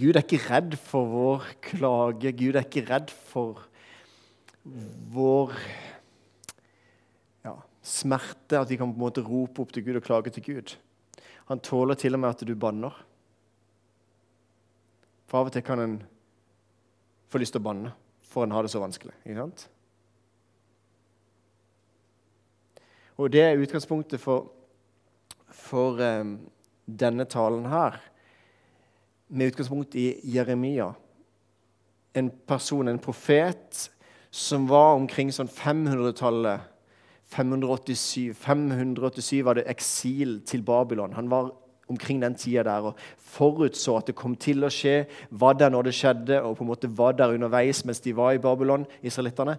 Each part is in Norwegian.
Gud er ikke redd for vår klage. Gud er ikke redd for vår ja, smerte. At vi kan på en måte rope opp til Gud og klage til Gud. Han tåler til og med at du banner. For av og til kan en få lyst til å banne, for en har det så vanskelig. ikke sant? Og det er utgangspunktet for, for um, denne talen her, med utgangspunkt i Jeremia. En person, en profet, som var omkring sånn 500-tallet. 587. 587 var det eksil til Babylon. Han var omkring den tida der og forutså at det kom til å skje, var der når det skjedde, og på en måte var der underveis mens de var i Babylon, israelitterne.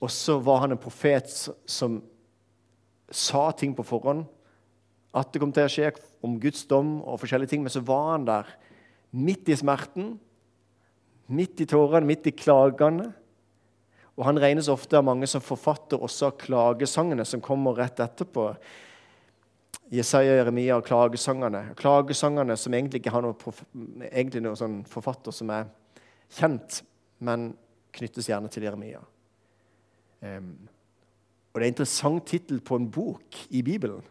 Og så var han en profet som sa ting på forhånd. At det kom til å skje om Guds dom og forskjellige ting. Men så var han der midt i smerten, midt i tårene, midt i klagene. Og han regnes ofte av mange som forfatter også av klagesangene som kommer rett etterpå. Jesaja, Jeremia og klagesangene. Klagesangene som egentlig ikke har noen, egentlig noen sånn forfatter som er kjent, men knyttes gjerne til Jeremia. Um, og Det er en interessant tittel på en bok i Bibelen.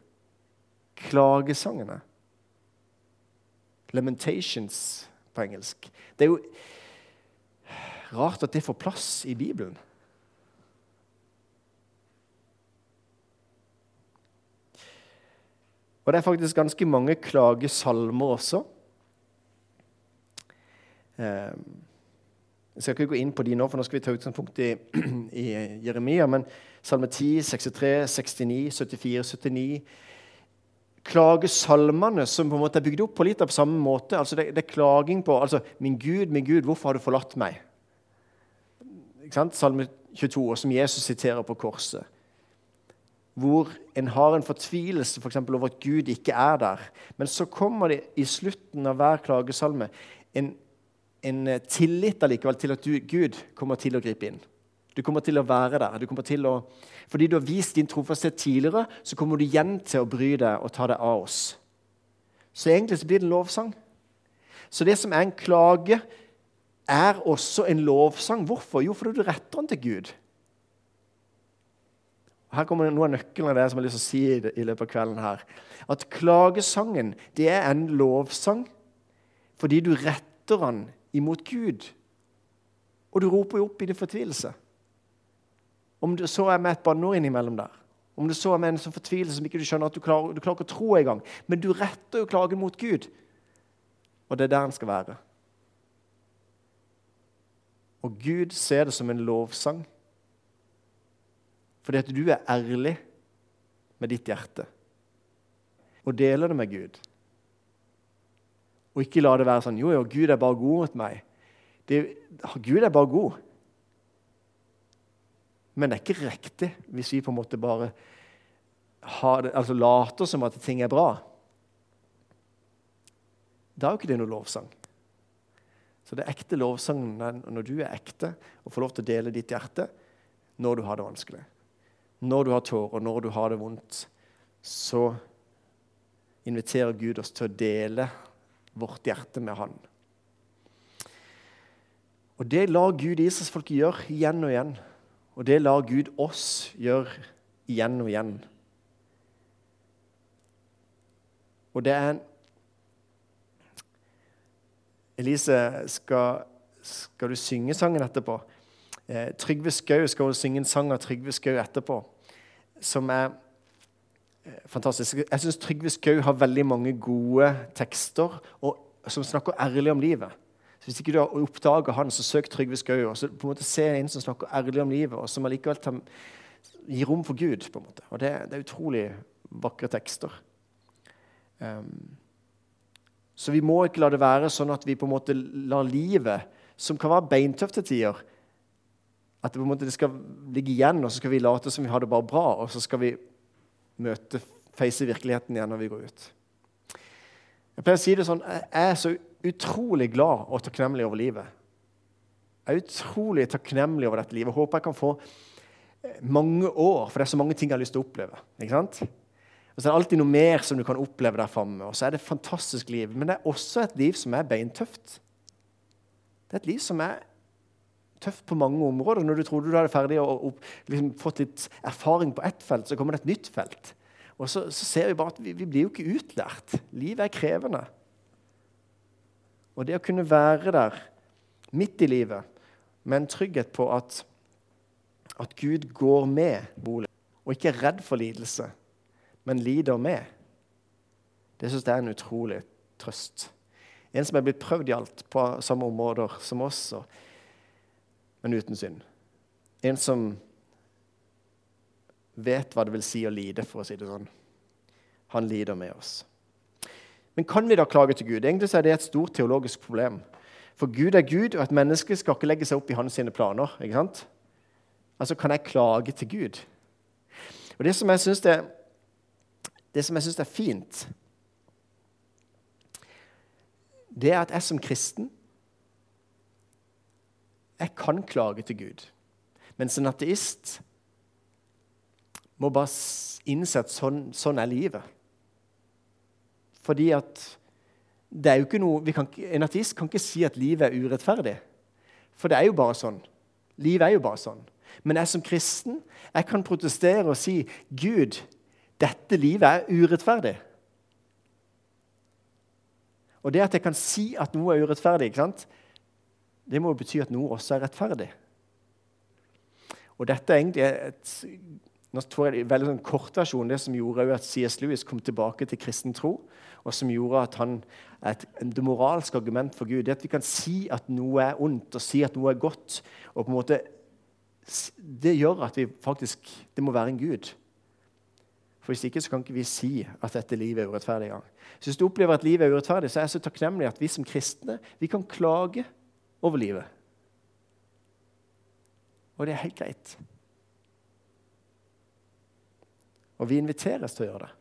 Klagesangene. Lamentations på engelsk. Det er jo rart at det får plass i Bibelen. Og det er faktisk ganske mange klagesalmer også. Um, jeg skal ikke gå inn på de nå, for nå skal vi ta utgangspunkt i, i Jeremia. Men salme 10, 63, 69, 74, 79 Klagesalmene som på en måte er bygd opp på litt av samme måte. altså Det, det er klaging på altså, 'Min Gud, min Gud, hvorfor har du forlatt meg?' Salme 22, som Jesus siterer på korset. Hvor en har en fortvilelse for eksempel, over at Gud ikke er der. Men så kommer det i slutten av hver klagesalme en en tillit allikevel til at du, Gud kommer til å gripe inn. Du kommer til å være der. Du å, fordi du har vist din trofasthet tidligere, så kommer du igjen til å bry deg og ta deg av oss. Så egentlig så blir det en lovsang. Så det som er en klage, er også en lovsang. Hvorfor? Jo, fordi du retter den til Gud. Her kommer noe av nøkkelen av det som jeg har lyst til å si i løpet av kvelden. her. At klagesangen det er en lovsang fordi du retter den imot Gud. Og du roper jo opp i din fortvilelse. Om det så er med et banneord innimellom der, om det så er med en sånn fortvilelse som ikke du skjønner at du klarer, du klarer ikke å tro engang, men du retter jo klagen mot Gud. Og det er der den skal være. Og Gud ser det som en lovsang. Fordi at du er ærlig med ditt hjerte og deler det med Gud. Og ikke la det være sånn Jo, jo, Gud er bare god mot meg. Det, Gud er bare god. Men det er ikke riktig hvis vi på en måte bare det, altså later som at ting er bra. Da er jo ikke det noe lovsang. Så det ekte er når du er ekte og får lov til å dele ditt hjerte når du har det vanskelig. Når du har tårer, når du har det vondt, så inviterer Gud oss til å dele vårt hjerte med Han. Og Det lar Gud Israelsfolket gjøre igjen og igjen. Og det lar Gud oss gjøre igjen og igjen. Og det er Elise, skal, skal du synge sangen etterpå? Eh, Trygve Skau skal synge en sang av Trygve Skau etterpå, som er Eh, fantastisk. Jeg syns Trygve Skau har veldig mange gode tekster og, som snakker ærlig om livet. Så Hvis ikke du har oppdaga han, så søk Trygve Skau. og så på en måte Se en som snakker ærlig om livet, og som allikevel tar, gir rom for Gud. på en måte. Og Det, det er utrolig vakre tekster. Um, så vi må ikke la det være sånn at vi på en måte lar livet, som kan være beintøft til tider At det på en måte skal ligge igjen, og så skal vi late som vi har det bare bra. og så skal vi møte, face virkeligheten igjen når vi går ut. Jeg pleier å si det sånn, jeg er så utrolig glad og takknemlig over livet. Jeg er utrolig takknemlig over dette livet. Jeg håper jeg kan få eh, mange år, for det er så mange ting jeg har lyst til å oppleve. ikke sant? Og så er det alltid noe mer som du kan oppleve der framme. Og så er det et fantastisk liv. Men det er også et liv som er beintøft. Det er et liv som er tøft på mange områder. Når du trodde du hadde ferdig og, og liksom fått litt erfaring på ett felt, så kommer det et nytt felt. Og så, så ser vi bare at vi, vi, blir jo ikke utlært. Livet er krevende. Og det å kunne være der midt i livet med en trygghet på at, at Gud går med bolig, og ikke er redd for lidelse, men lider med, det syns jeg er en utrolig trøst. En som er blitt prøvd i alt på samme områder som oss, men uten synd. En som vet hva det vil si å lide, for å si det sånn. Han lider med oss. Men kan vi da klage til Gud? Egentlig er det et stort teologisk problem. For Gud er Gud, og et menneske skal ikke legge seg opp i hans sine planer. ikke sant? Altså, kan jeg klage til Gud? Og Det som jeg syns er, er, fint, det er at jeg som kristen jeg kan klage til Gud. Mens en ateist må bare innse at sånn, sånn er livet. Fordi at det er jo ikke noe, kan, En ateist kan ikke si at livet er urettferdig. For det er jo bare sånn. Livet er jo bare sånn. Men jeg som kristen jeg kan protestere og si Gud, dette livet er urettferdig. Og det at jeg kan si at noe er urettferdig, ikke sant? det må jo bety at noe også er rettferdig. Og dette er egentlig et nå tror jeg det er veldig sånn kortversjon det som gjorde at C.S. Lewis kom tilbake til kristen tro, og som gjorde at han et, det moralske argument for Gud det at vi kan si at noe er ondt, og si at noe er godt. og på en måte Det gjør at vi faktisk Det må være en Gud. For Hvis ikke så kan ikke vi si at dette livet er urettferdig. Ja. Så Hvis du opplever at livet er urettferdig, så er jeg så takknemlig at vi som kristne vi kan klage over livet. Og det er helt greit. Og vi inviteres til å gjøre det.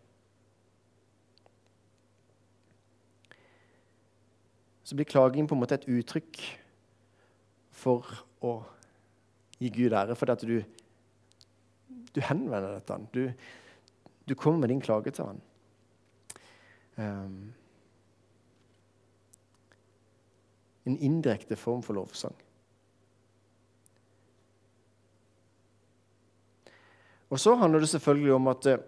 Så blir klaging på en måte et uttrykk for å gi Gud ære, fordi at du, du henvender deg til ham. Du, du, kommer med din klage til ham. Um, en indirekte form for lovsang. Og så handler det selvfølgelig om at eh,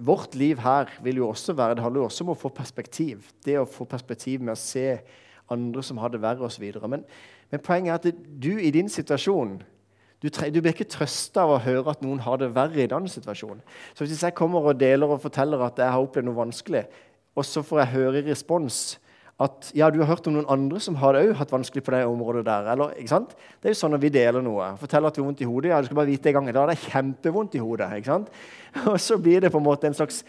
vårt liv her vil jo også være, det handler jo også om å få perspektiv. Det å få perspektiv med å se andre som har det verre osv. Men, men poenget er at du i din situasjon du, du blir ikke trøsta av å høre at noen har det verre i den situasjonen. Så Hvis jeg kommer og deler og forteller at jeg har opplevd noe vanskelig, og så får jeg høre i respons at ja, du har hørt om noen andre som har det hatt vanskelig på det området der. Eller, ikke sant? Det er jo sånn når vi deler noe. Forteller at vi har vondt i hodet. Ja, du skal bare vite en gang. Da er det kjempevondt i hodet. ikke sant? Og så blir det på en måte en slags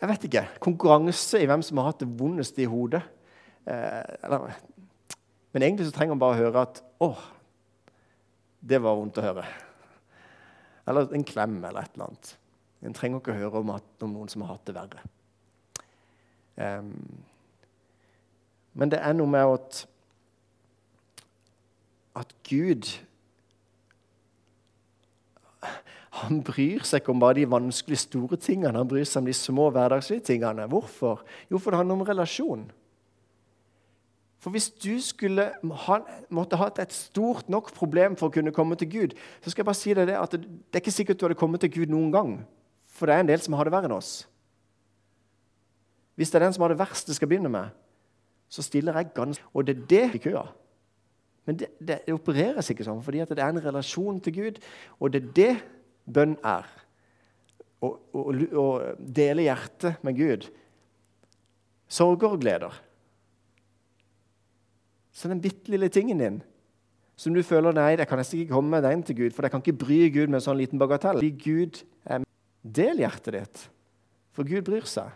jeg vet ikke, konkurranse i hvem som har hatt det vondest i hodet. Eh, eller, men egentlig så trenger man bare å høre at 'Å, det var vondt å høre'. Eller en klem eller et eller annet. En trenger ikke å høre om, at, om noen som har hatt det verre. Um, men det er noe med at, at Gud han bryr seg ikke om bare de vanskelige, store tingene. Han bryr seg om de små, hverdagslige tingene. Hvorfor? Jo, for det handler om relasjon. For hvis du skulle ha, måtte hatt et stort nok problem for å kunne komme til Gud, så skal jeg bare si deg det at det, det er ikke sikkert du hadde kommet til Gud noen gang. For det er en del som har det verre enn oss. Hvis det er den som har det verst det skal begynne med, så stiller jeg ganske Og det er det i køa. Men det, det, det, opereres ikke sånn, fordi det er en relasjon til Gud, og det er det bønn er. Å dele hjertet med Gud. Sorger og gleder. Så den bitte lille tingen din som du føler nei, jeg kan nesten ikke komme med den til Gud, for jeg kan ikke bry Gud med en sånn liten bagatell. Fordi Gud er Del hjertet ditt, for Gud bryr seg.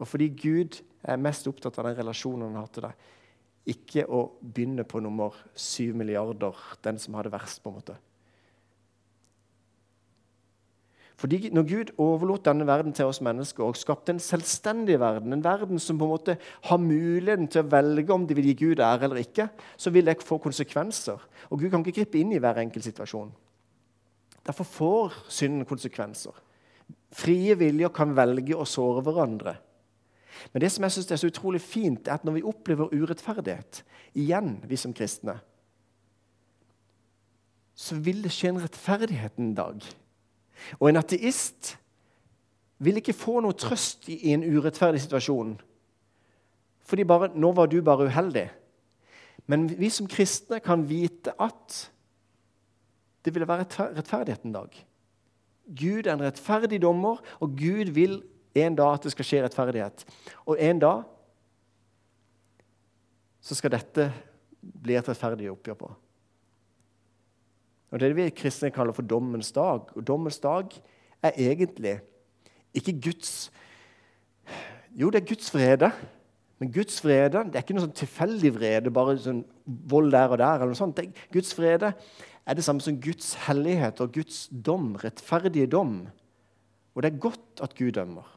Og fordi Gud jeg er mest opptatt av den relasjonen han har til deg. Ikke å begynne på nummer syv milliarder, den som har det verst. på en måte. Fordi Når Gud overlot denne verden til oss mennesker og skapte en selvstendig verden, en verden som på en måte har muligheten til å velge om de vil gi Gud ære eller ikke, så vil det få konsekvenser. Og Gud kan ikke gripe inn i hver enkelt situasjon. Derfor får synden konsekvenser. Frie viljer kan velge å såre hverandre. Men det som jeg synes er så utrolig fint, er at når vi opplever urettferdighet, igjen, vi som kristne, så vil det skje en rettferdighet en dag. Og en ateist vil ikke få noe trøst i en urettferdig situasjon. Fordi bare, nå var du bare uheldig. Men vi som kristne kan vite at det vil være rettferdighet en dag. Gud er en rettferdig dommer, og Gud vil en dag at det skal skje rettferdighet. Og en dag så skal dette bli et rettferdig oppgjør på. Og Det er det vi kristne kaller for dommens dag. Og dommens dag er egentlig ikke Guds Jo, det er Guds vrede. Men Guds vrede det er ikke noe sånn tilfeldig vrede, bare sånn vold der og der. eller noe sånt. Guds vrede er det samme som Guds hellighet og Guds dom, rettferdige dom. Og det er godt at Gud dømmer.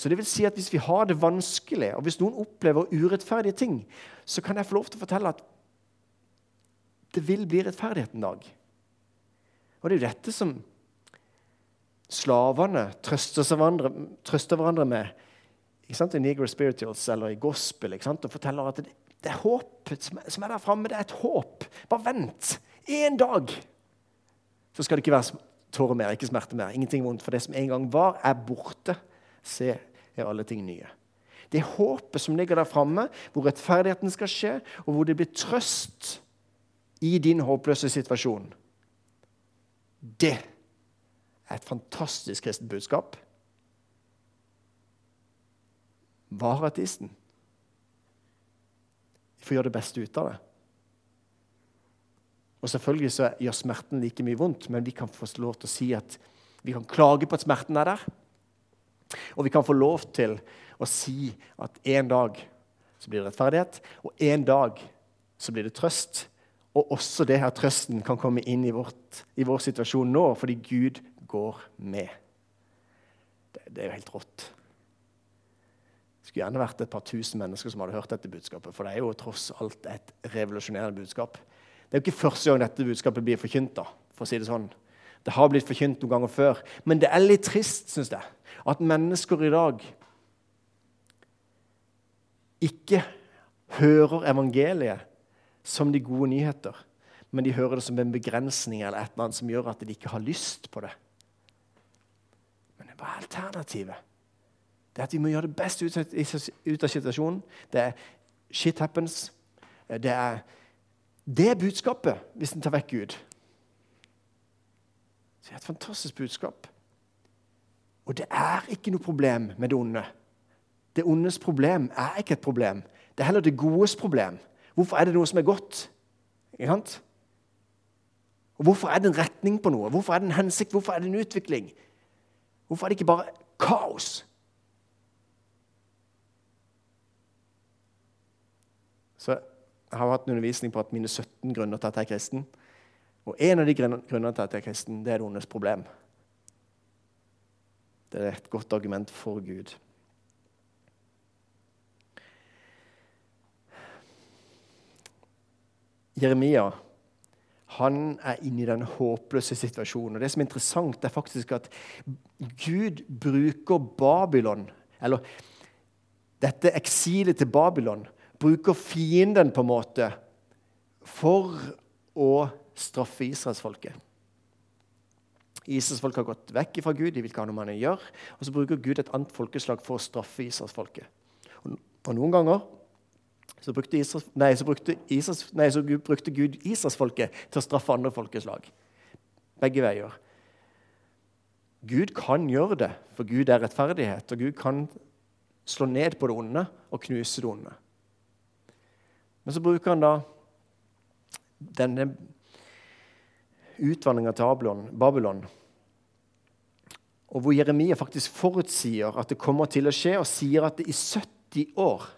Så det vil si at Hvis vi har det vanskelig, og hvis noen opplever urettferdige ting, så kan jeg få lov til å fortelle at det vil bli rettferdighet en dag. Og det er jo dette som slavene trøster, hverandre, trøster hverandre med i Negro Spirituals eller i gospel. Og forteller at det, det er håp som er der framme. Det er et håp. Bare vent. En dag så skal det ikke være tårer mer, ikke smerte mer. Ingenting vondt. For det som en gang var, er borte. Se, er alle ting nye. Det håpet som ligger der framme, hvor rettferdigheten skal skje, og hvor det blir trøst i din håpløse situasjon. Det er et fantastisk kristent budskap. Var ateisten? Vi får gjøre det beste ut av det. Og Selvfølgelig så gjør smerten like mye vondt, men vi kan få lov til å si at vi kan klage på at smerten er der. Og vi kan få lov til å si at en dag så blir det rettferdighet, og en dag så blir det trøst. Og også det her trøsten kan komme inn i, vårt, i vår situasjon nå, fordi Gud går med. Det, det, er jo helt rått. Det skulle gjerne vært et par tusen mennesker som hadde hørt dette budskapet. For det er jo tross alt et revolusjonerende budskap. Det er jo ikke første gang dette budskapet blir forkynt. da, for å si Det sånn. Det har blitt forkynt noen ganger før. Men det er litt trist, syns jeg, at mennesker i dag ikke hører evangeliet som de gode nyheter, men de hører det som en begrensning eller et eller annet som gjør at de ikke har lyst på det. Men hva er alternativet? Det er at vi må gjøre det beste ut av situasjonen. Det er shit happens. Det er, det budskapet hvis en tar vekk Gud. Det er et fantastisk budskap. Og det er ikke noe problem med det onde. Det ondes problem er ikke et problem. Det er heller det godes problem. Hvorfor er det noe som er godt? Ikke sant? Og Hvorfor er det en retning på noe? Hvorfor er det en hensikt? Hvorfor er det en utvikling? Hvorfor er det ikke bare kaos? Så Jeg har hatt en undervisning på at mine 17 grunner til at jeg er kristen. Og en av de grunnene til at jeg er kristen, det er det ondes problem. Det er et godt argument for Gud. Jeremia han er inne i den håpløse situasjonen. Og Det som er interessant, er faktisk at Gud bruker Babylon, eller dette eksilet til Babylon, bruker fienden på en måte for å straffe israelsfolket. Israelsfolket har gått vekk fra Gud, de vil ikke ha noe man gjør. Og så bruker Gud et annet folkeslag for å straffe israelsfolket. Og, og noen ganger så brukte, Israels, nei, så brukte, Israels, nei, så brukte Gud israelsfolket til å straffe andre folkeslag. Begge veier. Gud kan gjøre det, for Gud er rettferdighet. Og Gud kan slå ned på det onde og knuse det onde. Men så bruker han da denne utvandringa til Babylon, og hvor Jeremia faktisk forutsier at det kommer til å skje, og sier at i 70 år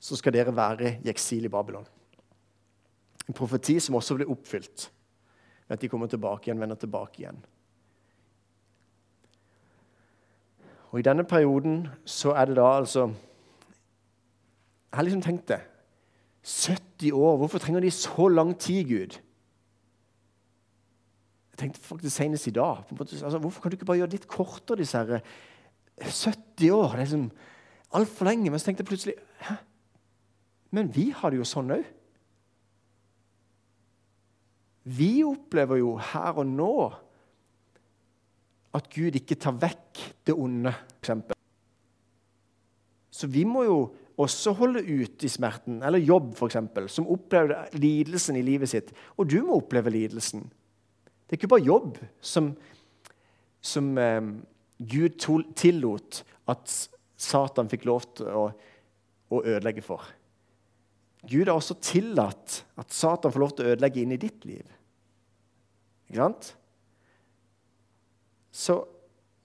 så skal dere være i eksil i Babylon. En profeti som også blir oppfylt ved at de kommer tilbake igjen, vender tilbake igjen. Og I denne perioden så er det da altså Jeg har liksom tenkt det. 70 år. Hvorfor trenger de så lang tid, Gud? Tenkte faktisk senest i dag. Altså, hvorfor kan du ikke bare gjøre litt kortere disse her 70 år. Det er liksom altfor lenge. Men så tenkte jeg plutselig Hæ? Men vi har det jo sånn òg. Vi opplever jo her og nå at Gud ikke tar vekk det onde, f.eks. Så vi må jo også holde ut i smerten, eller jobb f.eks., som opplevde lidelsen i livet sitt. Og du må oppleve lidelsen. Det er ikke bare jobb som, som eh, Gud tillot at Satan fikk lov til å, å ødelegge for. Gud har også tillatt at Satan får lov til å ødelegge inn i ditt liv. Ikke sant? Så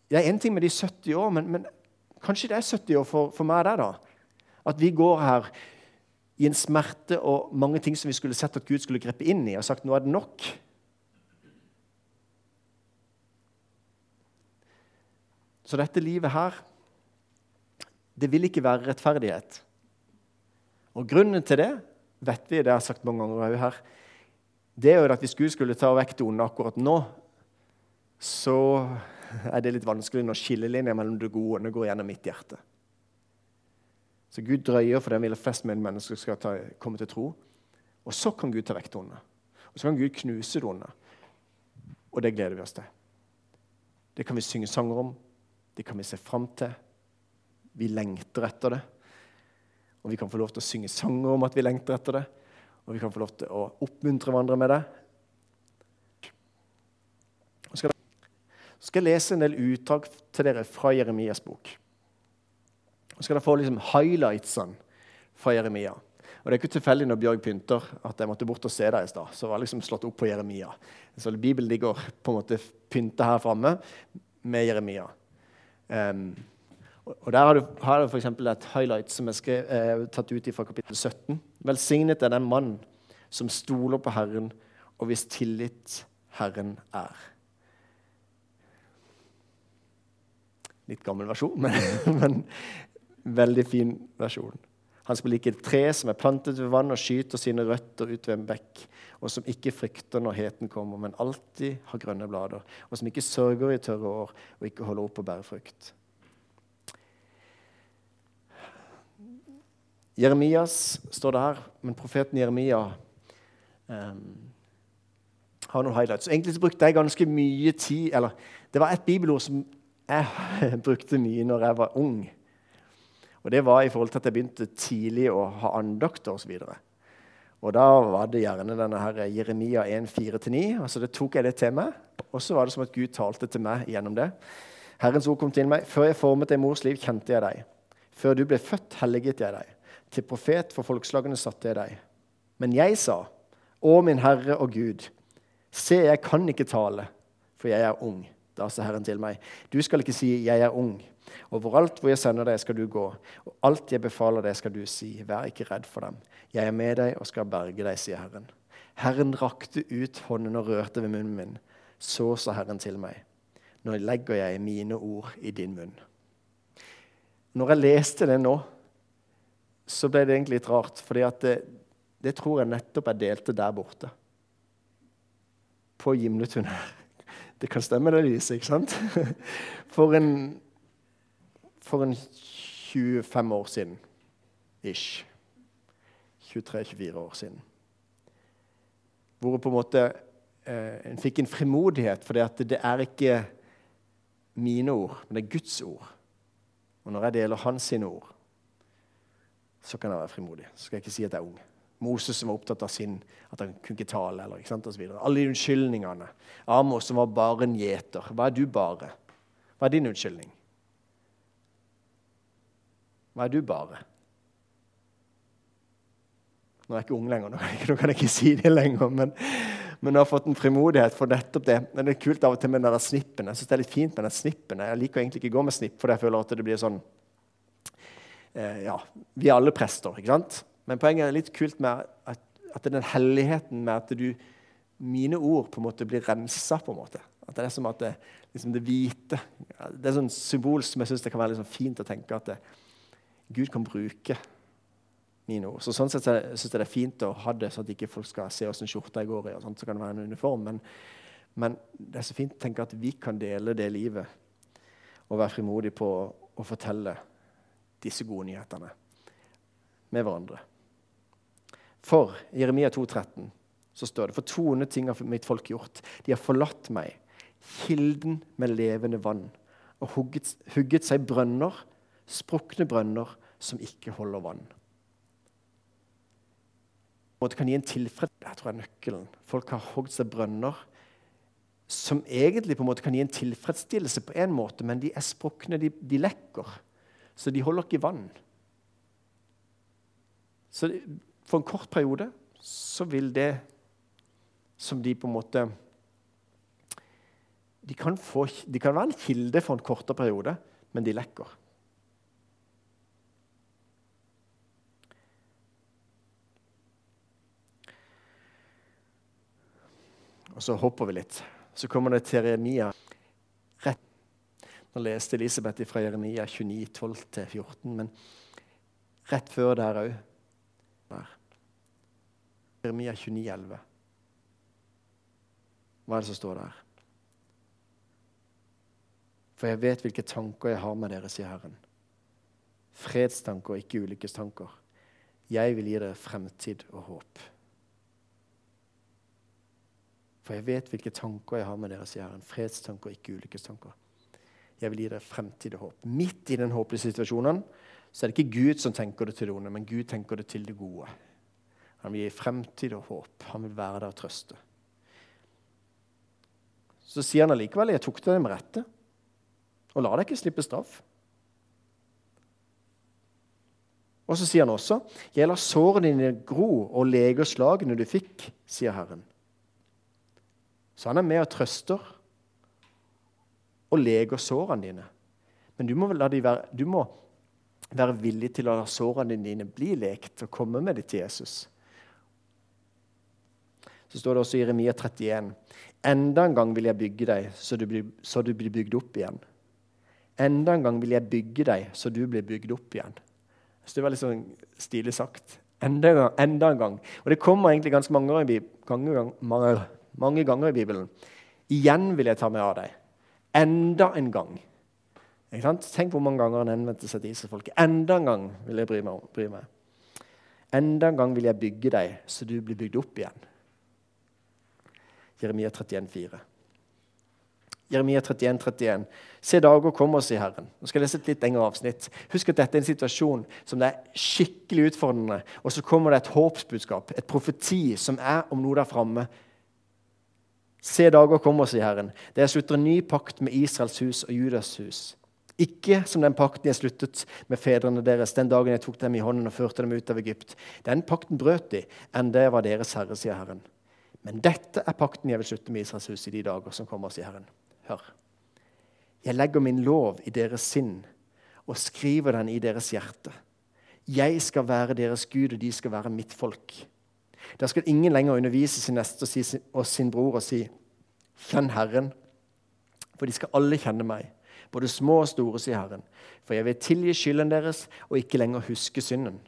ja, En ting med de 70 år, men, men kanskje det er 70 år for, for meg der, da. At vi går her i en smerte og mange ting som vi skulle sett at Gud skulle gripe inn i, og sagt nå er det nok. Så dette livet her, det vil ikke være rettferdighet. Og grunnen til det vet vi, det har jeg sagt mange ganger her, det er jo at hvis Gud skulle ta vekk det onde akkurat nå, så er det litt vanskelig når skillelinja mellom det gode og onde går gjennom mitt hjerte. Så Gud drøyer for det han vil flest mulig mennesker skal ta, komme til tro. Og så kan Gud ta vekk det onde. Og så kan Gud knuse det onde. Og det gleder vi oss til. Det kan vi synge sanger om. Det kan vi se fram til. Vi lengter etter det. Og vi kan få lov til å synge sanger om at vi lengter etter det. Og vi kan få lov til å oppmuntre hverandre med det. Så skal, jeg lese en del uttak til dere fra Jeremias bok. Så skal dere få liksom highlightsene fra Jeremia. Og Det er ikke tilfeldig når Bjørg pynter at jeg måtte bort og se deg i stad. Så var liksom slått opp på Jeremia. Så Bibelen ligger på en måte pynta her framme med Jeremia. Um, og Der har du, har du f.eks. et highlight som er skrev, eh, tatt ut fra kapittel 17. Velsignet er den mann som stoler på Herren, og hvis tillit Herren er. Litt gammel versjon, men, men veldig fin versjon. Han skal like et tre som er plantet ved vann og skyter sine røtter ut ved en bekk, og som ikke frykter når heten kommer, men alltid har grønne blader, og som ikke sørger i tørre år og ikke holder opp å bære frukt. Jeremias står det her, men profeten Jeremia um, har noen highlights. Egentlig så brukte jeg ganske mye tid eller Det var et bibelord som jeg brukte mye når jeg var ung. Og Det var i forhold til at jeg begynte tidlig å ha andakter osv. Og, og da var det gjerne denne her Jeremia 1,4-9. Altså det tok jeg det til meg. Og så var det som at Gud talte til meg gjennom det. Herrens ord kom til meg. Før jeg formet deg i mors liv, kjente jeg deg. Før du ble født, helliget jeg deg. Til profet for folkeslagene satte jeg deg. Men jeg sa, Å min Herre og Gud, se, jeg kan ikke tale, for jeg er ung. Da sa Herren til meg, du skal ikke si 'jeg er ung'. Overalt hvor jeg sender deg, skal du gå, og alt jeg befaler deg, skal du si. Vær ikke redd for dem. Jeg er med deg og skal berge deg, sier Herren. Herren rakte ut hånden og rørte ved munnen min. Så sa Herren til meg, nå legger jeg mine ord i din munn. Når jeg leste det nå, så ble det egentlig litt rart. fordi det, det, tror jeg nettopp jeg delte der borte. På Gimletun her. Det kan stemme, det lyset, ikke sant? For en, for en 25 år siden ish. 23-24 år siden. Hvor på en måte eh, en fikk en frimodighet, for det, er ikke mine ord, men det er Guds ord. Og når jeg deler hans sine ord, så kan jeg være frimodig. Så skal jeg ikke si at jeg er ung. Moses som var opptatt av sin, at han kunne ikke tale. eller ikke sant, og så Alle de unnskyldningene. Amos som var bare en gjeter. Hva er du bare? Hva er din unnskyldning? Hva er du bare? Nå er jeg ikke ung lenger, nå kan jeg ikke, kan jeg ikke si det lenger. Men, men jeg har fått en frimodighet for nettopp det. Men det er kult av og til med den snippen. Jeg synes det er litt fint med den snippen. Jeg liker egentlig ikke å gå med snipp, for jeg føler at det blir sånn eh, ja, Vi er alle prester, ikke sant? Men poenget er litt kult med at, at det den helligheten med at du, mine ord på en måte blir rensa. på en måte. At Det er som at det, liksom det hvite Det er sånn symbol som jeg syns kan være liksom fint å tenke at det, Gud kan bruke mine ord. Så Sånn sett syns jeg det er fint å ha det, så at ikke folk skal se åssen skjorta jeg går i. og sånt, så kan det være en uniform, men, men, det er så fint å tenke at vi kan dele det livet og være frimodige på å fortelle disse gode nyhetene med hverandre. For Jeremia 2,13 så står det For to onde ting har mitt folk gjort. De har forlatt meg, kilden med levende vann, og hugget, hugget seg brønner, sprukne brønner som ikke holder vann. Det kan gi en tilfreds... Jeg tror jeg er nøkkelen. Folk har hogd seg brønner som egentlig på en måte kan gi en tilfredsstillelse på en måte, men de er sprukne, de, de lekker. Så de holder ikke vann. Så for en kort periode så vil det som de på en måte de kan, få, de kan være en kilde for en kortere periode, men de lekker. Og så hopper vi litt. Så kommer det til Jeremia. Rett. Nå leste Elisabeth fra Jeremia 29, 12-14, men rett før der òg. Jeremia 29, 11. Hva er det som står der? For jeg vet hvilke tanker jeg har med dere, sier Herren. Fredstanker, ikke ulykkestanker. Jeg vil gi dere fremtid og håp. For jeg vet hvilke tanker jeg har med dere, sier Herren. Fredstanker, ikke ulykkestanker. Jeg vil gi dere fremtid og håp. Midt i den håpløse situasjonen så er det ikke Gud som tenker det til det onde, men Gud tenker det til det gode. Han vil gi fremtid og håp. Han vil være der og trøste. Så sier han allikevel jeg tok det med rette, og la deg ikke slippe straff. Og så sier han også, 'Jeg lar sårene dine gro og leger slagene du fikk', sier Herren. Så han er med og trøster og leger sårene dine. Men du må, være, du må være villig til å la sårene dine bli lekt og komme med dem til Jesus. Så står det også i Jeremia 31.: Enda en gang vil jeg bygge deg, så du, blir, så du blir bygd opp igjen. Enda en gang vil jeg bygge deg, så du blir bygd opp igjen. Så det var litt sånn stilig sagt. Enda en gang. Enda en gang. Og det kommer egentlig ganske mange ganger, mange, mange ganger i Bibelen. Igjen vil jeg ta meg av deg. Enda en gang. Tenk hvor mange ganger han henvendte seg til Israelsfolket. Enda en gang vil jeg bry meg, bry meg. Enda en gang vil jeg bygge deg, så du blir bygd opp igjen. Jeremia 31, 31,4. Jeremia 31, 31. Se dager kommer, sier Herren. Nå skal jeg lese et litt lengre avsnitt. Husk at dette er en situasjon som det er skikkelig utfordrende. Og så kommer det et håpsbudskap, et profeti, som er om noe der framme Se dager kommer, sier Herren. Det jeg slutter en ny pakt med Israels hus og Judas hus. Ikke som den pakten jeg sluttet med fedrene deres den dagen jeg tok dem i hånden og førte dem ut av Egypt. Den pakten brøt de, enn det var deres herre, sier Herren. Men dette er pakten jeg vil slutte med Israels hus i de dager som kommer, sier Herren. Hør. Jeg legger min lov i deres sinn og skriver den i deres hjerte. Jeg skal være deres Gud, og de skal være mitt folk. Der skal ingen lenger undervise sin neste og sin bror og si, 'Kjenn Herren', for de skal alle kjenne meg, både små og store, sier Herren. For jeg vil tilgi skylden deres og ikke lenger huske synden.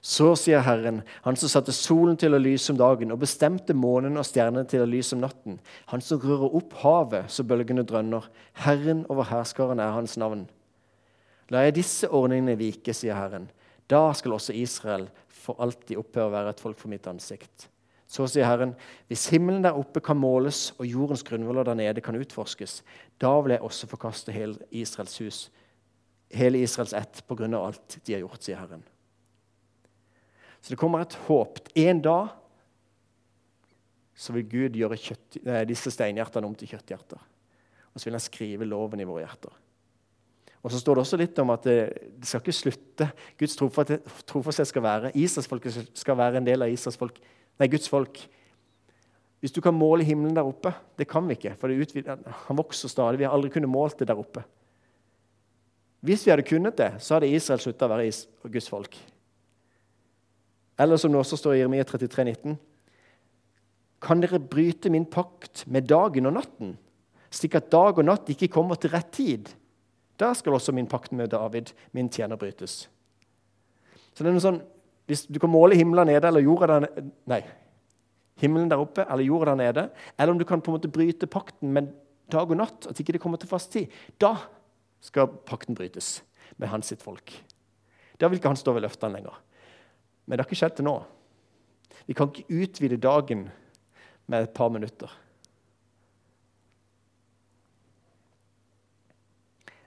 Så sier Herren, han som satte solen til å lyse om dagen og bestemte månen og stjernene til å lyse om natten, han som rører opp havet så bølgene drønner, Herren over herskaren er hans navn. La jeg disse ordningene vike, sier Herren. Da skal også Israel for alltid opphøre å være et folk for mitt ansikt. Så sier Herren, hvis himmelen der oppe kan måles og jordens grunnvoller der nede kan utforskes, da vil jeg også forkaste hele Israels hus, hele Israels ett, på grunn av alt de har gjort, sier Herren. Så det kommer et håp. En dag så vil Gud gjøre kjøtt, disse steinhjertene om til kjøtthjerter. Og så vil han skrive loven i våre hjerter. Og så står det også litt om at det, det skal ikke slutte. Guds trofasthet skal være Israelsfolket skal være en del av Israels folk. Nei, Guds folk. Hvis du kan måle himmelen der oppe Det kan vi ikke, for utvider, han vokser stadig. Vi har aldri kunnet målt det der oppe. Hvis vi hadde kunnet det, så hadde Israel slutta å være Guds folk. Eller som det også står i Jeremia 33, 19. Kan dere bryte min pakt med dagen og natten, slik at dag og natt ikke kommer til rett tid? Da skal også min pakt med David, min tjener, brytes. Så det er noe sånn, Hvis du kan måle himmelen nede eller jorda der nede Nei, himmelen der oppe eller jorda der nede, eller om du kan på en måte bryte pakten med dag og natt, at ikke det kommer til fast tid, da skal pakten brytes med hans sitt folk. Da vil ikke han stå ved løftene lenger. Men det har ikke skjedd til nå. Vi kan ikke utvide dagen med et par minutter.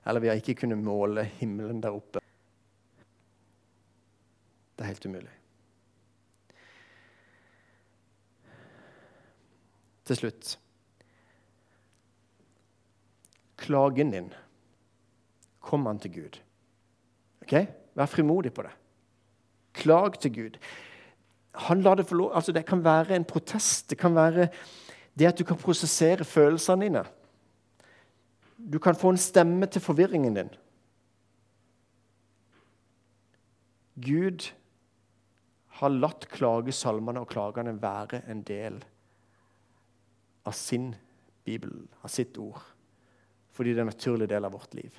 Eller vi har ikke kunnet måle himmelen der oppe. Det er helt umulig. Til slutt Klagen din, kom han til Gud. Ok? Vær frimodig på det. Klag til Gud. Han lar det, få altså det kan være en protest. Det kan være det at du kan prosessere følelsene dine. Du kan få en stemme til forvirringen din. Gud har latt klagesalmene og klagene være en del av sin bibel, av sitt ord, fordi det er en naturlig del av vårt liv.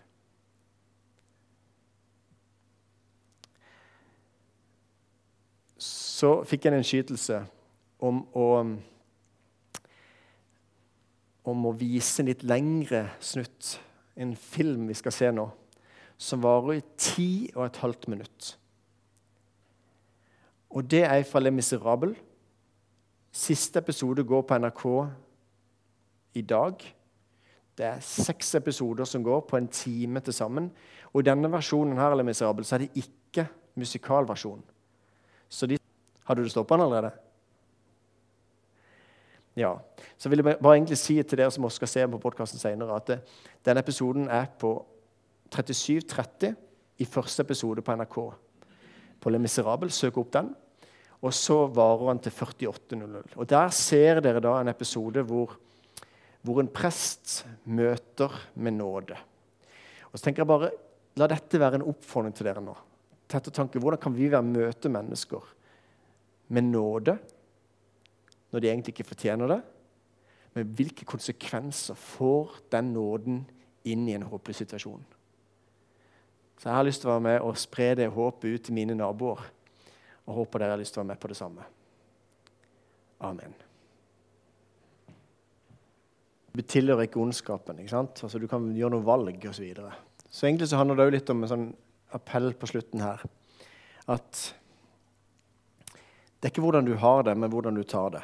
Så fikk jeg en skytelse om å, om å vise en litt lengre snutt, en film vi skal se nå, som varer i ti og et halvt minutt. Og det er fra Le Miserable. Siste episode går på NRK i dag. Det er seks episoder som går på en time til sammen. Og i denne versjonen her, Le Miserable, så er det ikke musikalversjon. Så de hadde du stoppa den allerede? Ja. Så vil jeg bare egentlig si til dere som også skal se på podkasten senere, at denne episoden er på 37.30 i første episode på NRK. På Le Miserable. Søk opp den. Og så varer han til 48.00. Og Der ser dere da en episode hvor, hvor en prest møter med nåde. Og så tenker jeg bare, La dette være en oppfordring til dere nå. Tett og Hvordan kan vi være møte mennesker med nåde når de egentlig ikke fortjener det. Men hvilke konsekvenser får den nåden inn i en håpløs situasjon? Så jeg har lyst til å være med og spre det håpet ut til mine naboer. Og håper dere har lyst til å være med på det samme. Amen. Du tilhører ikke ondskapen. ikke sant? Altså, du kan gjøre noen valg osv. Så, videre. så egentlig så handler det jo litt om en sånn appell på slutten her. At det er ikke hvordan du har det, men hvordan du tar det.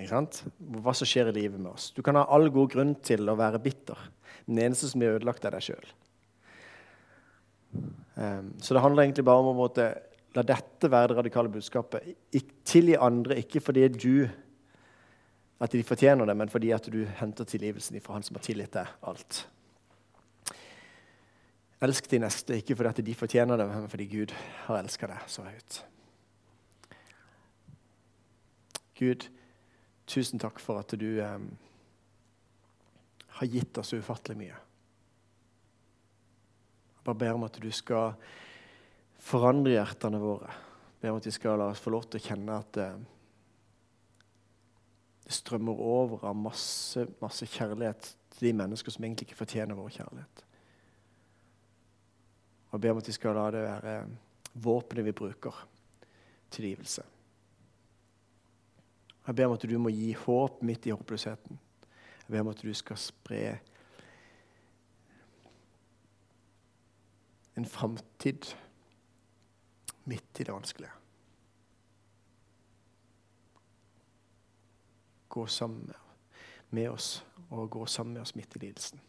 Ikke sant? Hva som skjer i livet med oss. Du kan ha all god grunn til å være bitter. Den eneste som blir ødelagt, er deg sjøl. Um, så det handler egentlig bare om å måtte, la dette være det radikale budskapet. Tilgi andre ikke fordi du at de fortjener det, men fordi at du henter tilgivelsen fra Han som har tilgitt deg alt. Elsk de neste, ikke fordi de fortjener det, men fordi Gud har elska deg så høyt. Gud, tusen takk for at du eh, har gitt oss ufattelig mye. Jeg bare ber om at du skal forandre hjertene våre. Jeg ber om at vi skal la oss få lov til å kjenne at eh, det strømmer over av masse, masse kjærlighet til de mennesker som egentlig ikke fortjener vår kjærlighet. Og jeg ber om at vi skal la det være våpenet vi bruker. Tilgivelse. Jeg ber om at du må gi håp midt i håpløsheten. Jeg ber om at du skal spre en framtid midt i det vanskelige. Gå sammen med oss og gå sammen med oss midt i lidelsen.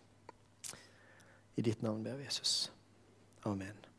I ditt navn ber vi Jesus. Amen.